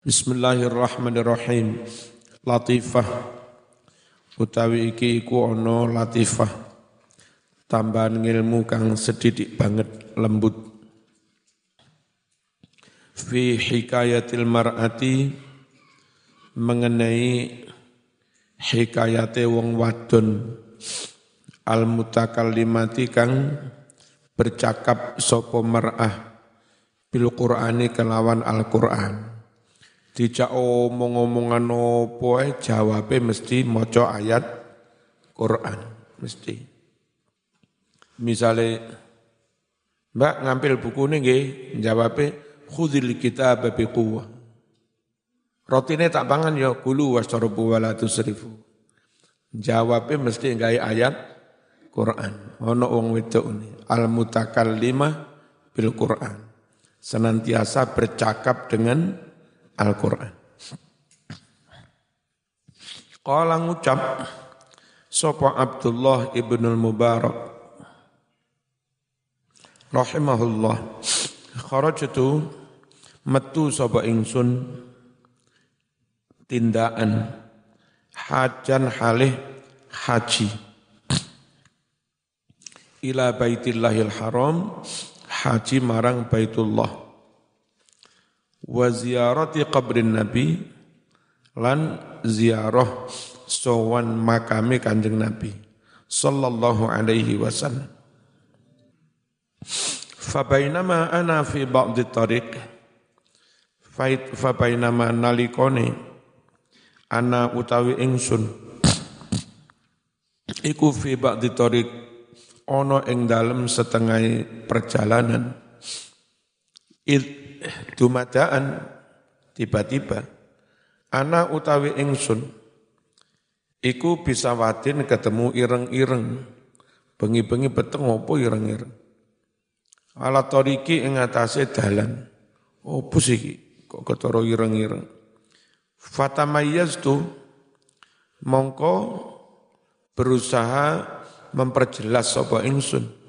Bismillahirrahmanirrahim. Latifah. Utawi iki iku ana latifah. Tambahan ilmu kang sedidik banget lembut. Fi hikayatil mar'ati mengenai hikayate wong wadon. Al mutakallimati kang bercakap sapa mar'ah bil Qur'ani kelawan Al-Qur'an dijak omong-omongan opo ae jawabe mesti maca ayat Quran mesti. Misale Mbak ngambil buku ini nggih, jawabe khudil kitab bi quwwah. Rotine tak pangan ya kulu wasrabu wala tusrifu. Jawabe mesti gawe ayat Quran. Ono wong wedok ini al mutakallimah bil Quran. Senantiasa bercakap dengan Al-Quran. Qala ngucap Sopo Abdullah ibn al-Mubarak rahimahullah kharajtu metu sapa ingsun tindakan hajan halih haji ila baitillahil haram haji marang baitullah wa ziyarati qabrin nabi lan ziarah sowan makame kanjeng nabi sallallahu alaihi wasallam. Fabainama ana fi ba'di tariq fabainama nalikone ana utawi ingsun. Iku fi ba'di tariq ono ing dalem setengah perjalanan. Id dumadaan tiba-tiba ana utawi ingsun iku bisa watin ketemu ireng-ireng bengi-bengi beteng opo ireng-ireng. Ala toriki ing atase dalan opo sih kok ketara ireng-ireng. Fatamayyaztu mongko berusaha memperjelas sapa ingsun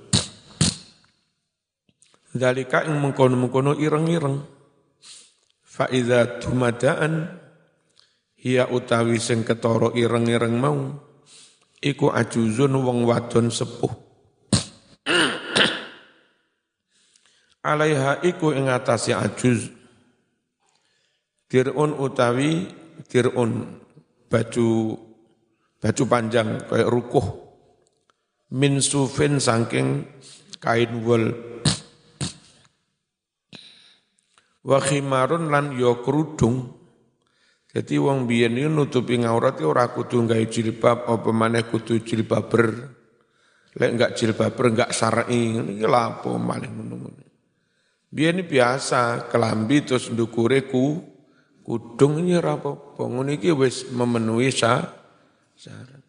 Dalika ing mengkono-mengkono ireng-ireng. Fa iza tumadaan hiya utawi sing ketara ireng-ireng mau iku ajuzun wong wadon sepuh. Alaiha iku ing atase ajuz dirun utawi dirun baju baju panjang kayak rukuh min sufin saking kain wol wa khimarun lan ya kerudung. Jadi wong biyen iki nutupi ngaurat ora kudu gawe jilbab apa maneh kudu jilbaber. Lek enggak jilbaber enggak syar'i iki lapo maling ngono-ngono. Biyen biasa kelambi terus ndukure ku kudung ini ora apa-apa. Ngono iki wis memenuhi syarat.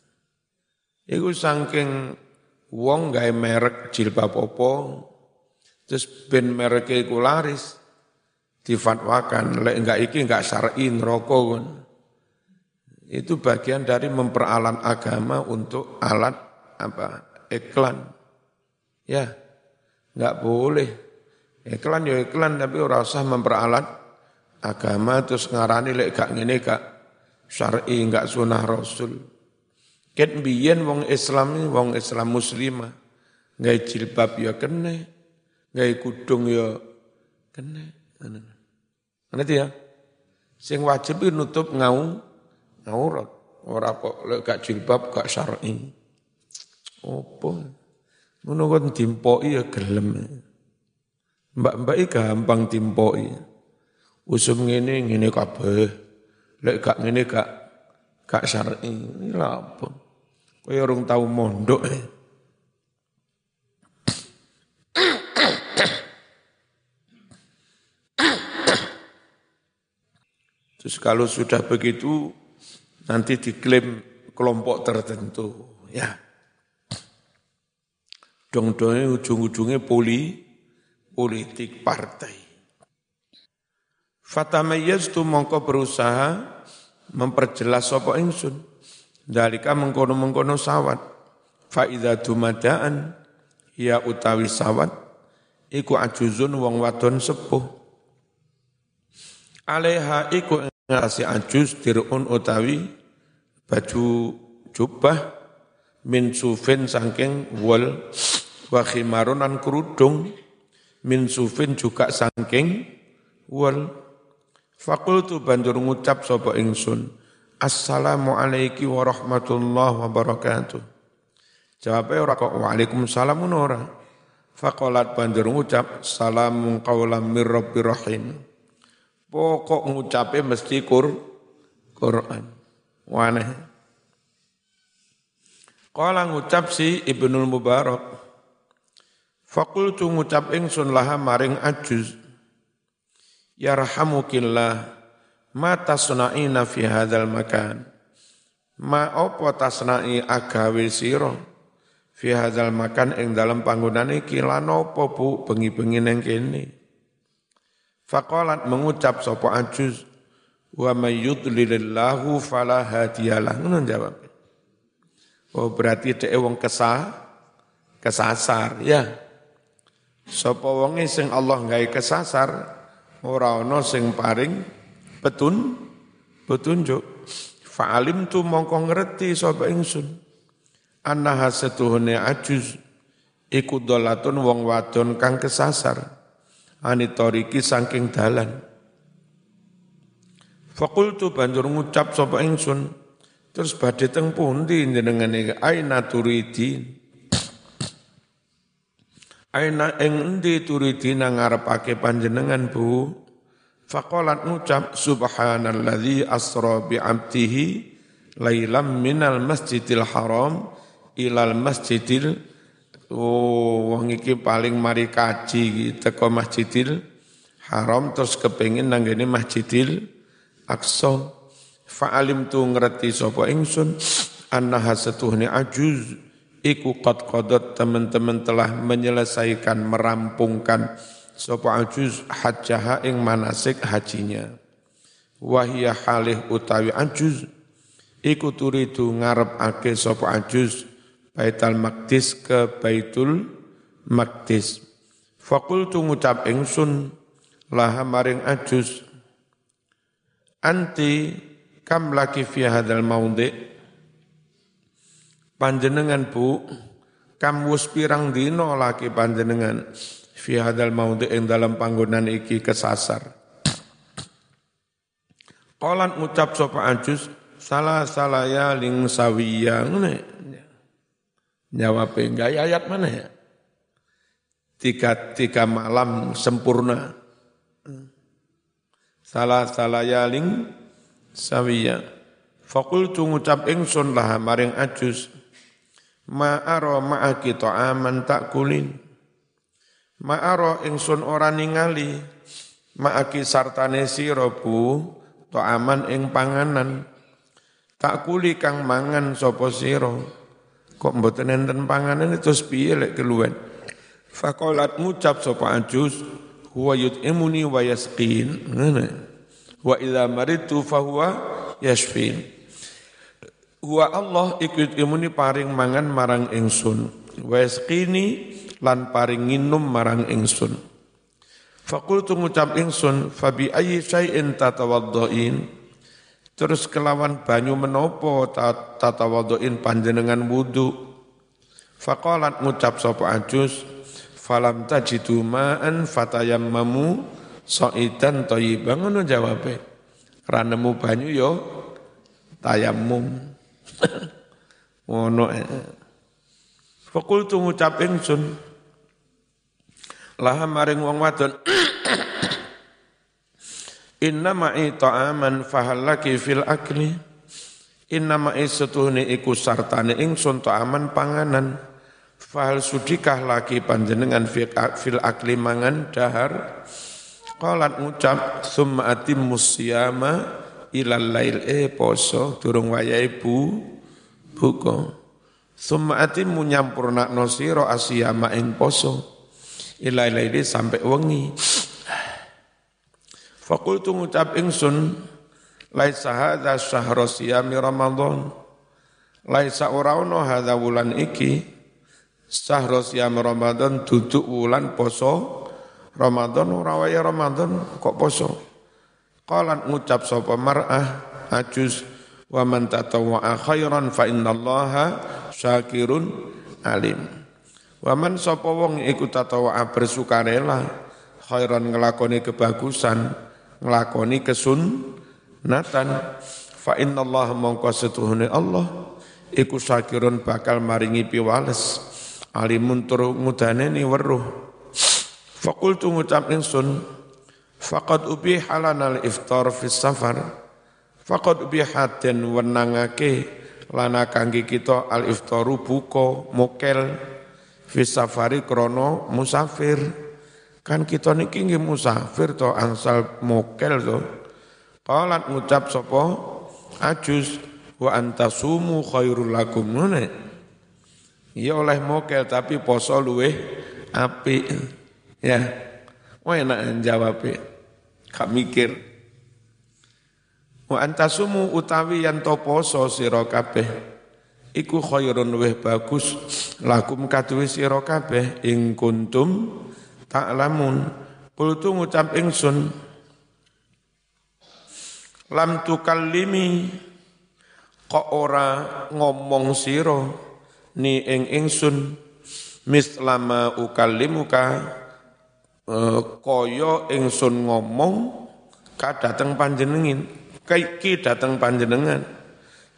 Iku saking wong gawe merek jilbab apa terus ben merek iku laris difatwakan lek enggak iki enggak syar'i neraka. Itu bagian dari memperalat agama untuk alat apa? iklan. Ya. Enggak boleh. Iklan ya iklan tapi ora usah memperalat agama terus ngarani lek gak ngene gak syar'i enggak sunah rasul. Ket biyen wong Islam wong Islam muslimah gawe jilbab ya kene, gawe kudung ya kene. Ngerti ya? Sing wajib nutup ngau ngaurat. Ora kok lek gak jilbab gak syar'i. Opo? Ngono kon dimpoki ya gelem. Mbak-mbak gampang dimpoki. Usum ngene ngene kabeh. Lek gak ngene gak gak syar'i. Ini apa? Kaya orang tahu mondok eh. Terus kalau sudah begitu nanti diklaim kelompok tertentu, ya. Dong-dongnya ujung-ujungnya poli, politik partai. Fatamayyaz tu mongko berusaha memperjelas sapa ingsun. Dalika mengkono-mengkono sawat. Faida dumadaan ya utawi sawat iku ajuzun wong wadon sepuh Alaiha iku ngatasi ajus dirun utawi baju jubah min sufin sangking wol wa khimarunan kerudung min sufin juga sangking wol. Fakultu banjur ngucap sapa ingsun assalamu alaiki wa rahmatullahi wa barakatuh. Jawabnya ora kok waalaikumsalam ora. Fakolat banjur ngucap salamun qaulam mir rabbir rahim. Pokok ngucape mesti kur Quran. Waneh. Kala ngucap si Ibnul Mubarak. Fakultu ngucap ingsun laha maring ajuz. Yarhamukillah ma tasna'ina fi hadzal makan. Ma opo tasna'i agawe sira fi hadzal makan ing dalam panggonan iki lan apa Bu bengi-bengi ning kene Faqalat mengucap sapa ajuz wa may yudlilillahu fala hadiyalah ngono jawab. Oh berarti dhek wong kesah kesasar ya. Sapa wonge sing Allah gawe kesasar ora ana sing paring petun petunjuk. Fa'alim tu mongko ngerti sapa ingsun. Annaha setuhune ajuz iku dolatun wong wadon kang kesasar anitoriki saking dalan. Fakultu banjur ngucap sapa ingsun terus badhe teng pundi jenengan iki aina turidin Aina ing endi turidina ngarepake panjenengan Bu? Faqalat ngucap subhanalladzi asra bi 'abdihi lailam minal masjidil haram ilal masjidil oh wong iki paling mari kaji teko masjidil haram terus kepengin nanggene masjidil aqsa fa'alim tu ngerti sapa ingsun annaha setuhni ajuz iku qad qadat teman-teman telah menyelesaikan merampungkan sapa ajuz hajjaha ing manasik hajinya. Wahia halih utawi ajuz iku turidu ngarep ake sapa ajuz Baitul Maqdis ke Baitul Maqdis. Fakultu ngucap ingsun laha maring ajus. Anti kam laki fi hadzal maudhi panjenengan bu. Kam wus pirang dino laki panjenengan fi hadzal maudhi ing dalam panggonan iki kesasar. Qalan ngucap sapa ajus salah salaya ling sawiya ngene Jawab enggak ya ayat mana ya? Tiga, tiga malam sempurna. Salah salah yaling sawiya. Fakul ngucap ingsun lah maring ajus. Ma'aro ma'aki ta'aman tak kulin. Ma'aro ingsun ora ningali. Ma'aki sartane sirobu ta'aman ing panganan. Tak kuli kang mangan sopo siro Kok mboten enten panganan itu piye lek keluwen. Fakolat ngucap sapa ajus huwa yut'imuni wa yasqin. Ngene. Wa idza maritu fahuwa yashfin. Huwa Allah ikut imuni paring mangan marang ingsun. Wa yasqini lan paring nginum marang ingsun. Fakultu ngucap ingsun, fabi ayyi syai'in tatawaddoin. Terus kelawan banyu menopo tatawaduin panjenengan wudu. Faqalat ngucap sapa ajus falam tajidu ma'an fatayammamu sa'idan thayyiban ngono jawabe. Ra nemu banyu yo tayammum. Ngono. Fakultu ngucap ingsun laha maring wong wadon Inna ma'i ta'aman fahallaki fil akli. Inna ma'i setuhni iku sartane ingsun ta'aman panganan. Fahal sudikah laki panjenengan fil akli mangan dahar. Qalat ngucap summa atim musyama ilal lail eh poso durung wayai bu buka. Summa atim nyampurna sira asyama ing poso. Ilal laili sampai wengi. Fakultu ngucap ingsun laisa hadza syahra siyami Ramadan. Laisa ora ono hadza wulan iki syahra siyami Ramadan duduk wulan poso Ramadan ora Ramadan kok poso. Qalat ngucap sapa mar'ah ajus wa man tatawwa'a khairan fa innallaha syakirun alim. Wa man sapa wong iku tatawwa'a bersukarela khairan ngelakoni kebagusan, ngelakoni kesunnatan fa innallaha mongko setuhune Allah iku bakal maringi piwales alimun tur ngudaneni weruh. Fakultu ngucap ingsun Faqad ubiha lana al-iftar fi safar. Faqad ubiha den wenangake lana kangge kita al-iftaru buka mokel fi safari krono musafir. Kan kita niki nggih musafir to angsal mokel to. Qalat ngucap sapa ajus wa antasumu khairul lakum ngene. Ya oleh mokel tapi poso luweh apik. Ya. Oh enak jawabnya. Gak mikir. Wa antasumu utawi yang to poso sira kabeh iku khairun weh bagus lakum kaduwe sira kabeh ing kuntum ta'lamun. Kultu ngucap ingsun lam tukallimi kok ora ngomong sira ni ing ingsun? Mislama ukallimuka Eh, kaya ingsun ngomong kadateng panjenengin. Ki dateng panjenengan.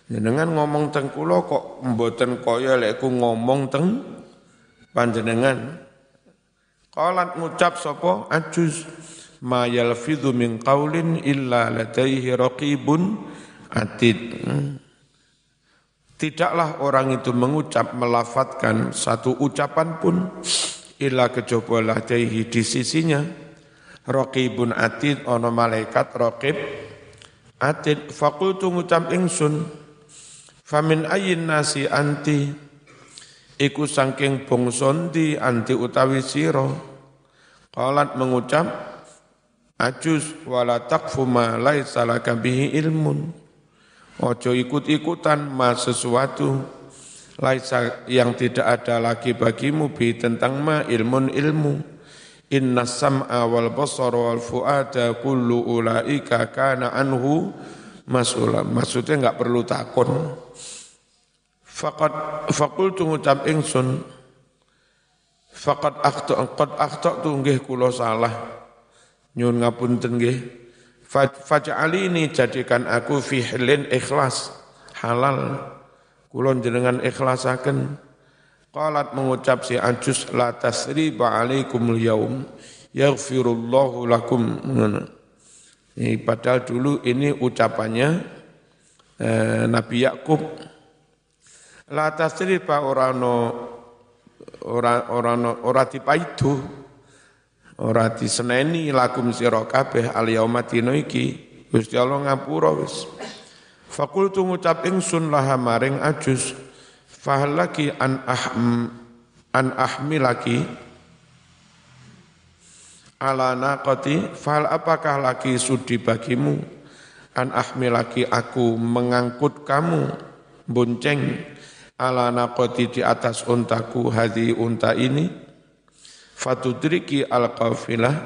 Jenengan ngomong teng kula kok mboten kaya lek ngomong teng panjenengan qalat ngucap sapa? Ajuz. Ma yalfidhu min qaulin illa ladaihi raqibun atid. Tidaklah orang itu mengucap melafatkan satu ucapan pun illa kejaba ladaihi di sisinya. Raqibun atid ana malaikat raqib atid. Faqultu ngucap ingsun famin ayyin nasi anti iku saking bangsa anti utawi sira? Qalat mengucap ajus wala taqfu ma laisa laka bihi ilmun. Ojo ikut-ikutan ma sesuatu laisa yang tidak ada lagi bagimu bi tentang ma ilmun ilmu. Inna sam'a wal basara wal fuada kullu ulaika kana anhu maksudnya enggak perlu takon faqad faqultu ngucap ingsun. Faqad akhta qad akhta tu nggih kula salah. Nyun ngapunten nggih. Faj'alini jadikan aku fi hilin ikhlas. Halal. Kulon jenengan ikhlasaken. Qalat mengucap si ajus la tasriba alaikumul yaum yaghfirullahu lakum. Ini padahal dulu ini ucapannya eh, Nabi Yakub la tasriba orano ora orano ora dipaidu ora diseneni lakum sira kabeh al yauma iki. Gusti Allah ngapura wis. Fakultu ngucap ingsun laha maring ajus fahalaki an ahm an ahmilaki ala naqati fal apakah laki sudi bagimu? An ahmilaki aku mengangkut kamu bonceng ala naqati di atas untaku hadi unta ini fatudriki al qafilah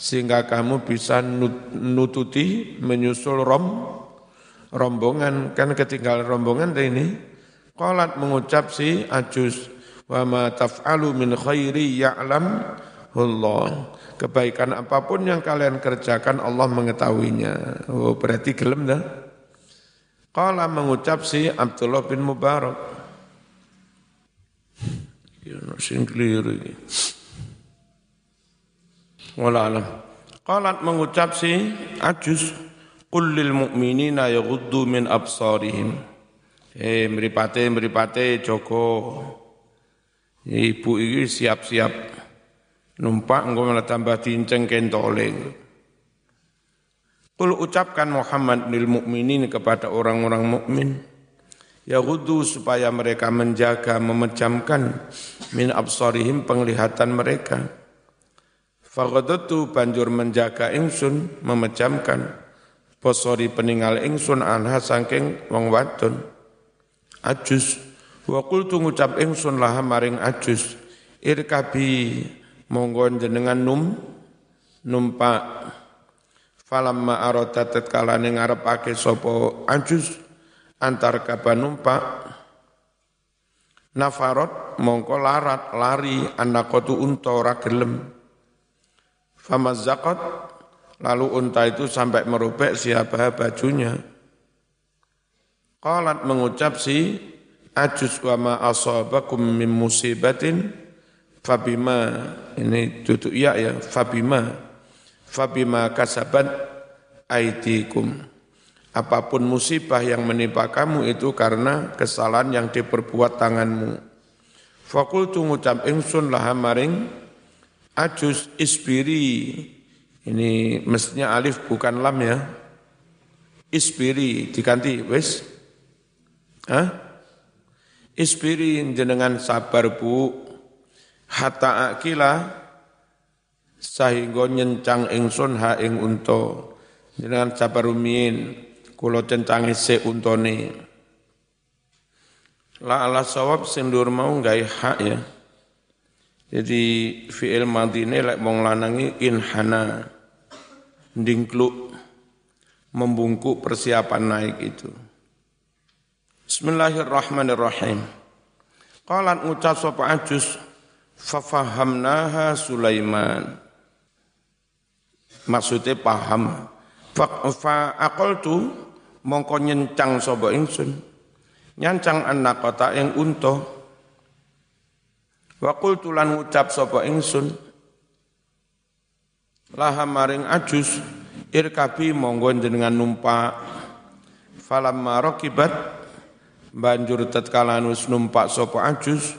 sehingga kamu bisa nututi menyusul rom rombongan. Kan ketinggalan rombongan ini. Qalat mengucap si ajus wa ma taf'alu min khairi ya'lam Allah. Kebaikan apa pun yang kalian kerjakan Allah mengetahuinya. Oh berarti gelem dah. Qala mengucap si Abdullah bin Mubarak ya sing keliru iki wala alam qalat mengucap si ajus Qul lil mu'minina yaghuddu min absarihim. Eh mripate mripate Joko. Ibu iki siap-siap numpak engko malah tambah dinceng kentole. Qul ucapkan Muhammad lil mu'minin kepada orang-orang mukmin yaghuddu supaya mereka menjaga memejamkan min absarihim penglihatan mereka. Faghadatu banjur menjaga ingsun memejamkan. Posori peninggal ingsun anha sangking wong wadon. Ajus wa qultu ngucap ingsun laha maring ajus irkabi monggo jenengan num numpak Falamma arada tatkala ning ngarepake sapa ajus antar kaban numpak nafarot mongko larat lari anakotu unta ora gelem famazzaqat lalu unta itu sampai merobek siapa bajunya qalat mengucap si ajus wa ma asabakum min musibatin fabima ini tutup ya ya fabima fabima kasabat aidikum. Apa pun musibah yang menimpa kamu itu karena kesalahan yang diperbuat tanganmu. Fakul ngucap ingsun laha maring ajus isbiri. Ini mestinya alif bukan lam ya. Isbiri diganti wis. Hah? Isbiri jenengan sabar bu. Hatta akilah sahingga nyencang ingsun ha ing unta jenengan sabar kula cencangi se untone. La ala sawab sendur mau gawe hak ya. Jadi fi'il madine lek wong lanangi inhana ndingkluk membungkuk persiapan naik itu. Bismillahirrahmanirrahim. Qalat ngucap sapa ajus fafahamnaha Sulaiman. Maksudnya paham. Fa tu mongko nyencang sapa ingsun? Nyancang anak kota yang unta wa qultu lan ngucap sapa ingsun laha maring ajus irkabi monggo jenengan numpak. Falamma rakibat banjur tatkala nus numpak sapa ajus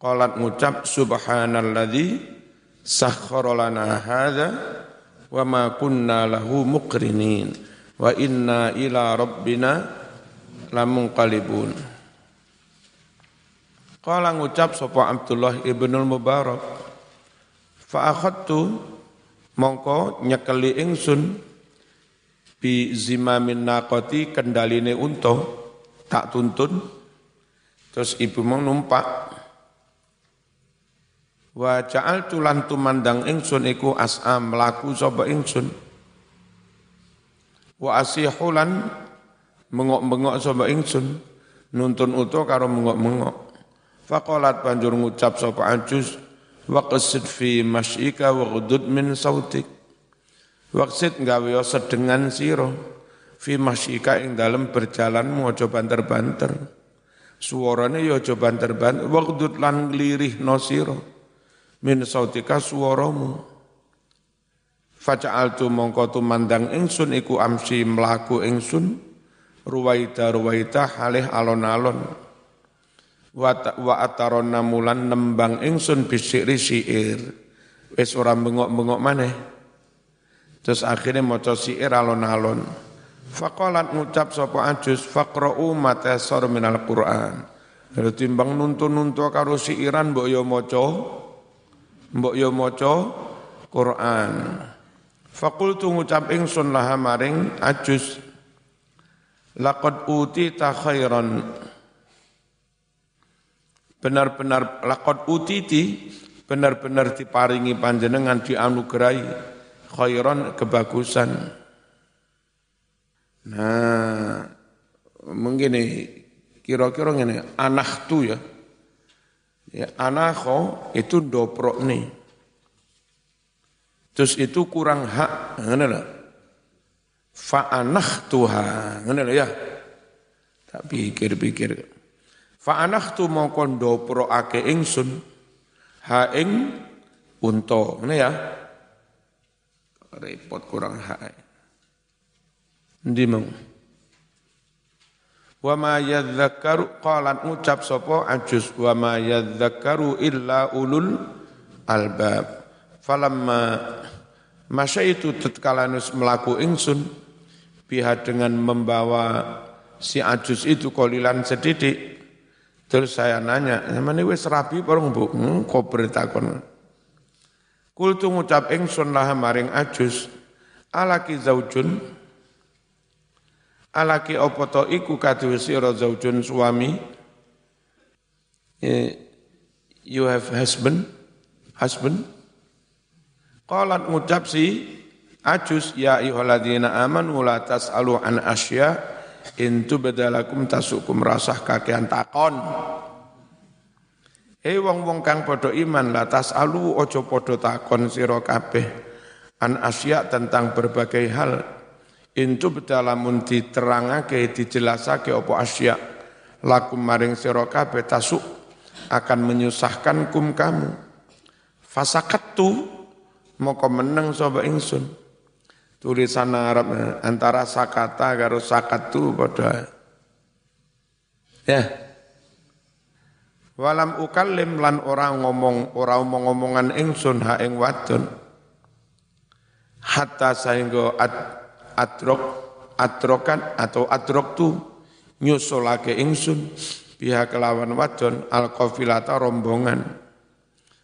qalat ngucap subhanalladzi sakhkhara lana hadza wa ma kunna lahu muqrinin wa inna ila rabbina lamunqalibun Qala ngucap sapa Abdullah ibnul Mubarak fa akhadtu mongko nyekeli ingsun bi zimamin naqati kendaline unta tak tuntun terus ibu mau numpak Wa ja'altu lan tumandang ingsun iku as'am melaku sapa ingsun. Wa asihulan mengok-mengok sapa ingsun nuntun uto karo mengok-mengok. Faqalat banjur ngucap sapa ajus wa qasid fi masyika wa ghudud min sautik. Waqsid gawe sedengan sira fi masyika ing dalem berjalanmu aja banter-banter. Suarane ya aja banter-banter, waqdud lan nglirih no sira min sautika suaramu Faja'altu mongko mandang ingsun iku amsi melaku ingsun ruwaita ruwaita halih alon-alon. Wa wa atarona mulan nembang ingsun bisikri siir wis ora bengok-bengok maneh. Terus akhirnya maca siir alon-alon. Faqalat ngucap sapa ajus faqra'u matasar minal qur'an. Lalu timbang nuntun-nuntun karo siiran mbok yo maca mbok yo maca Quran. Fakultu ngucap ingsun laha maring ajus laqad utita khairan benar-benar laqad utiti benar-benar diparingi panjenengan dianugerahi khairan kebagusan. Nah, mungkin kira-kira ngene, anak tu ya. Ya, anakho itu doprok nih. Terus itu kurang hak, ngene lah. Fa'anah tuha, ngene ya. Tak pikir-pikir. Fa'anah tu mau kondopro ake ingsun, ha ing unto, ngene ya. Repot kurang hak. Ndi mau? wa ma yadzakkaru qalat ngucap sapa ajus wa ma yadzakkaru illa ulul albab falamma itu tatkalanus melaku ingsun biha dengan membawa si ajus itu kolilan sedidik. Terus saya nanya mana wis rapi bareng bu? Hmm, kok bertakon kultu ngucap ingsun lah maring ajus alaki zaujun alaki apa to iku kadhe sira zaujun suami? You have husband husband qalat ngucap si Ajus ya ayyuhalladzina amanu la tas'alu an asya in tubdalakum tasukum rasah kakean takon. Hei wong-wong kang padha iman la tas'alu ojo padha takon sira kabeh an asya tentang berbagai hal. In tubdalamun diterangake dijelasake apa asya lakum maring sira kabeh tasuk akan menyusahkan kum kamu. Fasakatu moko meneng sapa ingsun? Tulisan Arab antara sakata karo sakatu pada ya. Walam ukallim lan orang ngomong ora omong-omongan ingsun ha ing wadon. Hatta sehingga ad, adrok adrokan atau adrok tu nyusulake ingsun pihak kelawan wadon al qafilata rombongan.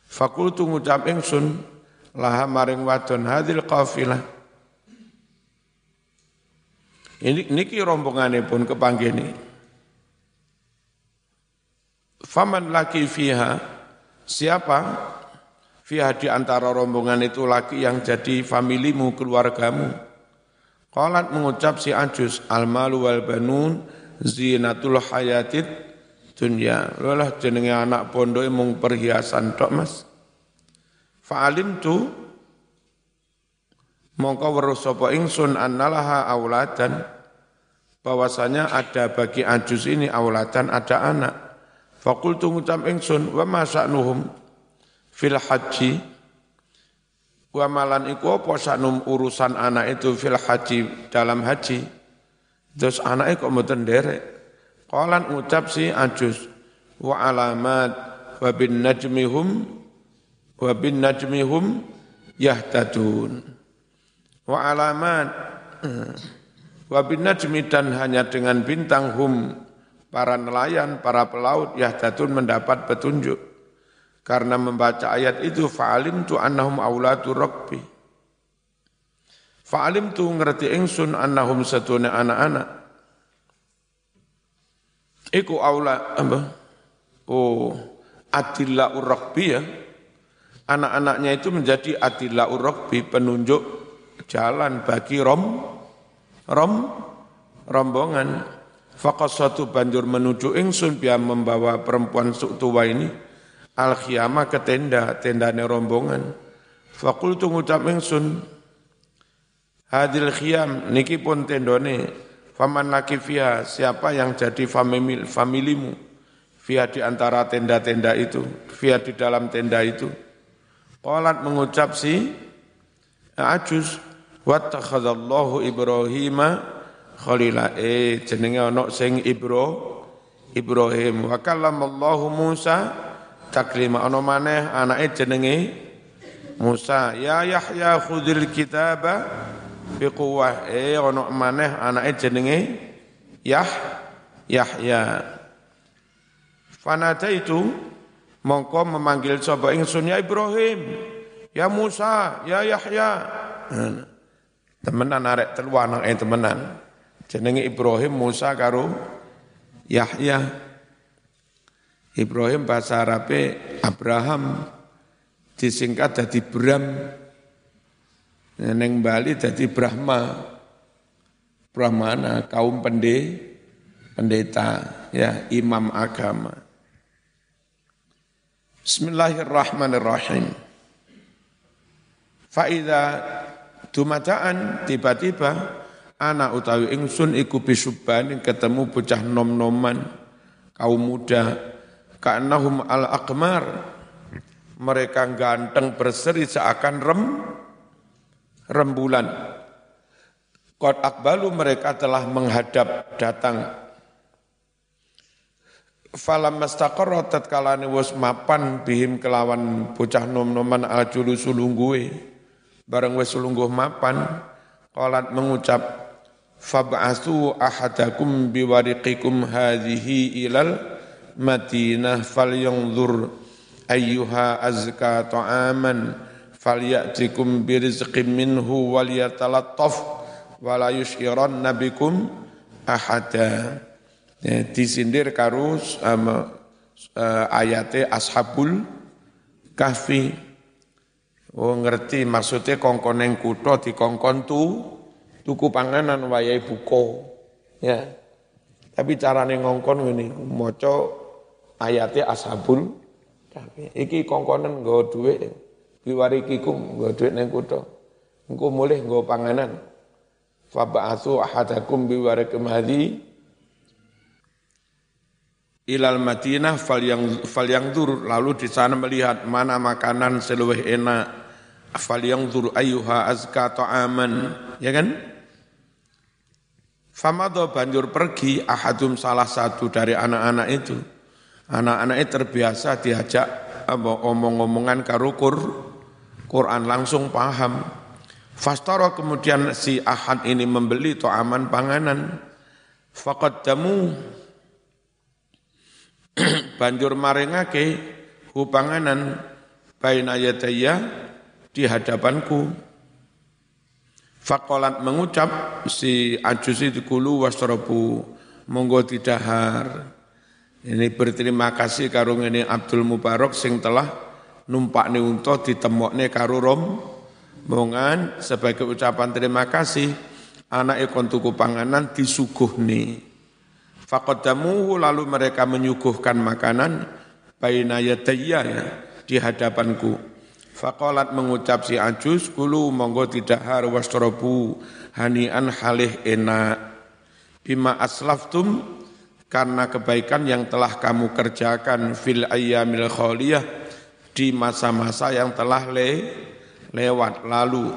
Fakultu ngucap ingsun laha maring wadon hadil qafilah ini niki rombongane pun kepanggih ini. Faman laki fiha, siapa fiha di antara rombongan itu laki yang jadi familimu, keluargamu. Qalat mengucap si Ajus, al-malu wal banun zinatul hayatid dunya. Lolah jenenge anak pondok mung perhiasan tok Mas. Fa'alim tu mongko weruh sapa ingsun annalaha auladan bahwasanya ada bagi ajus ini auladan ada anak. Fakultu ngucap ingsun wa masa'nuhum fil haji? Wa malan iku apa saknum urusan anak itu fil haji dalam haji? Terus anak kok mboten derek qalan ngucap si ajus wa alamat wa bin najmihum wa bin najmihum yahtadun wa alamat wa binajmi dan hanya dengan bintang hum para nelayan, para pelaut yahdatun mendapat petunjuk karena membaca ayat itu fa'alim tu annahum aulatu rokbi fa'alim tu ngerti ingsun annahum satuna anak-anak Iku aula apa? Oh, adilla urokbi ya. Anak-anaknya itu menjadi adilla urokbi penunjuk jalan bagi rom rom rombongan. Fakasatu banjur menuju ingsun biar membawa perempuan suk tua ini al khiyamah ke tenda tendane rombongan. Fakul tunggu ngucap ingsun hadil khiyam niki pun tendone. Faman laki fiha siapa yang jadi famili, familimu? Via di antara tenda-tenda itu via di dalam tenda itu Qalat mengucap si Ajus. Wattakhadallahu Ibrahim khalila. Eh jenenge ana sing Ibro Ibrahim. Wa kallamallahu Musa. Taklima ana maneh anake jenenge Musa. Ya Yahya khudil kitaba biquwah eh ana maneh anake jenenge Yah Yahya. Fanata itu mongko memanggil sapa ingsun ya Ibrahim ya Musa ya Yahya nah, Temenan arek telu anak eh temenan. Jenenge Ibrahim Musa karo Yahya. Ibrahim bahasa Arabe Abraham disingkat jadi Bram. Neng Bali jadi Brahma. Brahmana kaum pende, pendeta ya imam agama. Bismillahirrahmanirrahim. Faida Dumadaan tiba-tiba anak utawi ingsun iku bisuban ketemu bocah nom-noman kaum muda ka'annahum al-aqmar mereka ganteng berseri seakan rem rembulan Qad akbalu mereka telah menghadap datang Falam mastaqarra tatkalane wis mapan bihim kelawan bocah nom-noman ajulu sulungguwe bareng wis lungguh mapan qalat mengucap fab'atsu ahadakum biwariqikum hadhihi ilal Madinah falyanzur ayyuha azka ta'aman falyatikum birizqin minhu walyatalattaf wala yusyiranna bikum ahada ya, disindir karo um, uh, ayate ashabul kahfi Oh ngerti maksudnya kongkon yang kuto di kongkon tu tuku panganan wayai buko. Ya. Tapi carane ngongkon ini moco ayatnya ashabul tapi iki kongkonan nggo dhuwit biwarikikum nggo dhuwit ning kutha. Engko mulih nggo panganan. Fa ba'atsu ahadakum biwarikum hadhi ilal Madinah fal yang fal yang dur. Lalu di sana melihat mana makanan seluwih enak. Fal yang dur ayuha azka ta'aman. Ya kan? Famado banjur pergi ahadum salah satu dari anak-anak itu. Anak-anaknya terbiasa diajak omong-omongan karukur Quran langsung paham. Fastara kemudian si ahad ini membeli to'aman panganan. Faqaddamu banjur maringake hupanganan baina yadaya di hadapanku Fakolat mengucap si ajus itu kulu wasrobu monggo tidahar. Ini berterima kasih karo ini Abdul Mubarak sing telah numpak ni unta ditemokne karo rom mongan sebagai ucapan terima kasih anak ekon tuku panganan disuguhni. Faqaddamuhu lalu mereka menyuguhkan makanan baina ya, di hadapanku. Faqalat mengucap si ajus kulu monggo tidak har wasrobu hanian halih enak bima aslaftum karena kebaikan yang telah kamu kerjakan fil ayyamil khaliyah di masa-masa yang telah le, lewat lalu.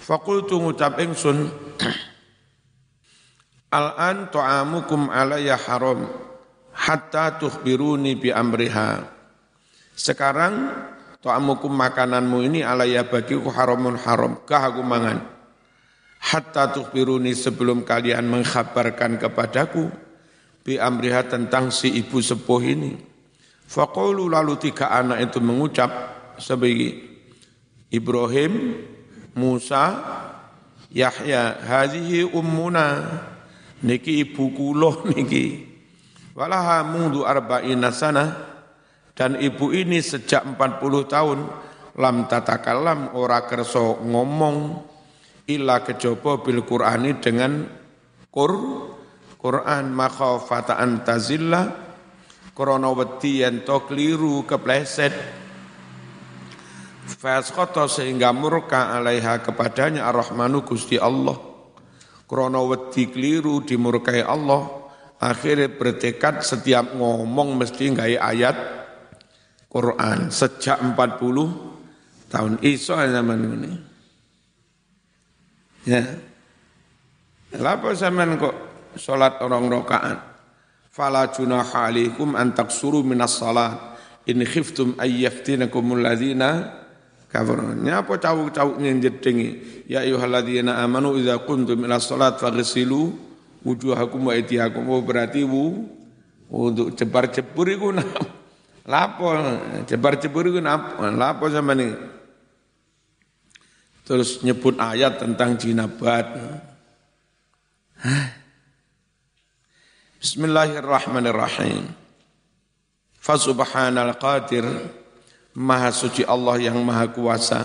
Fakultu ngucap ingsun Al-an tu'amukum alaya haram hatta tukhbiruni bi amriha. Sekarang tu'amukum makananmu ini alaya bagiku haramun haram. Kah aku mangan. Hatta tukhbiruni sebelum kalian mengkhabarkan kepadaku bi amriha tentang si ibu sepuh ini. Faqulu lalu tiga anak itu mengucap sebagai Ibrahim, Musa, Yahya, hadhihi ummuna niki ibu kula niki. Walaha mundu arba'ina sana. Dan ibu ini sejak 40 tahun lam tatakalam ora kerso ngomong illa kejaba bil Qur'ani dengan Qur Quran makhafata antazilla krana wedi yen to kliru kepleset. Fasqata sehingga murka alaiha kepadanya ar-Rahmanu Gusti Allah Krono wedi keliru dimurkai Allah, akhirnya bertekad setiap ngomong mesti nggak ayat Quran sejak 40 tahun iso zaman ini. Ya. Lapa zaman kok salat orang rokaan? Fala junaha alaikum an taksuru minas salat in khiftum ayyaftinakumul ladzina kafaru. Nyapa cawuk-cawuk jedingi. Ya ayyuhalladzina amanu idza kuntum ila salat faghsilu wujuhakum wa aydiyakum. Oh berarti wu untuk jebar-jebur iku lapo jebar-jebur iku lapo sama nih terus nyebut ayat tentang jinabat. Bismillahirrahmanirrahim. Fasubhanal qadir Maha suci Allah yang maha kuasa.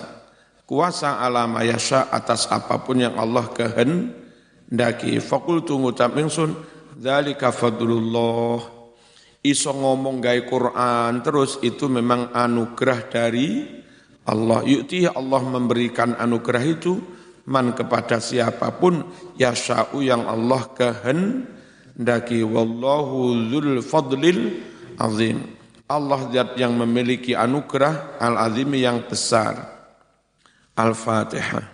Kuasa alam yasha atas apa pun yang Allah kehendaki. Fakultu ngucap ingsun, Dzalika fadlullah. Iso ngomong gaya Quran terus itu memang anugerah dari Allah. Yukti Allah memberikan anugerah itu man kepada siapa pun yasha'u yang Allah kehendaki. Wallahu dzul fadlil azim. Allah zat yang memiliki anugerah al-azimi yang besar. Al-Fatihah.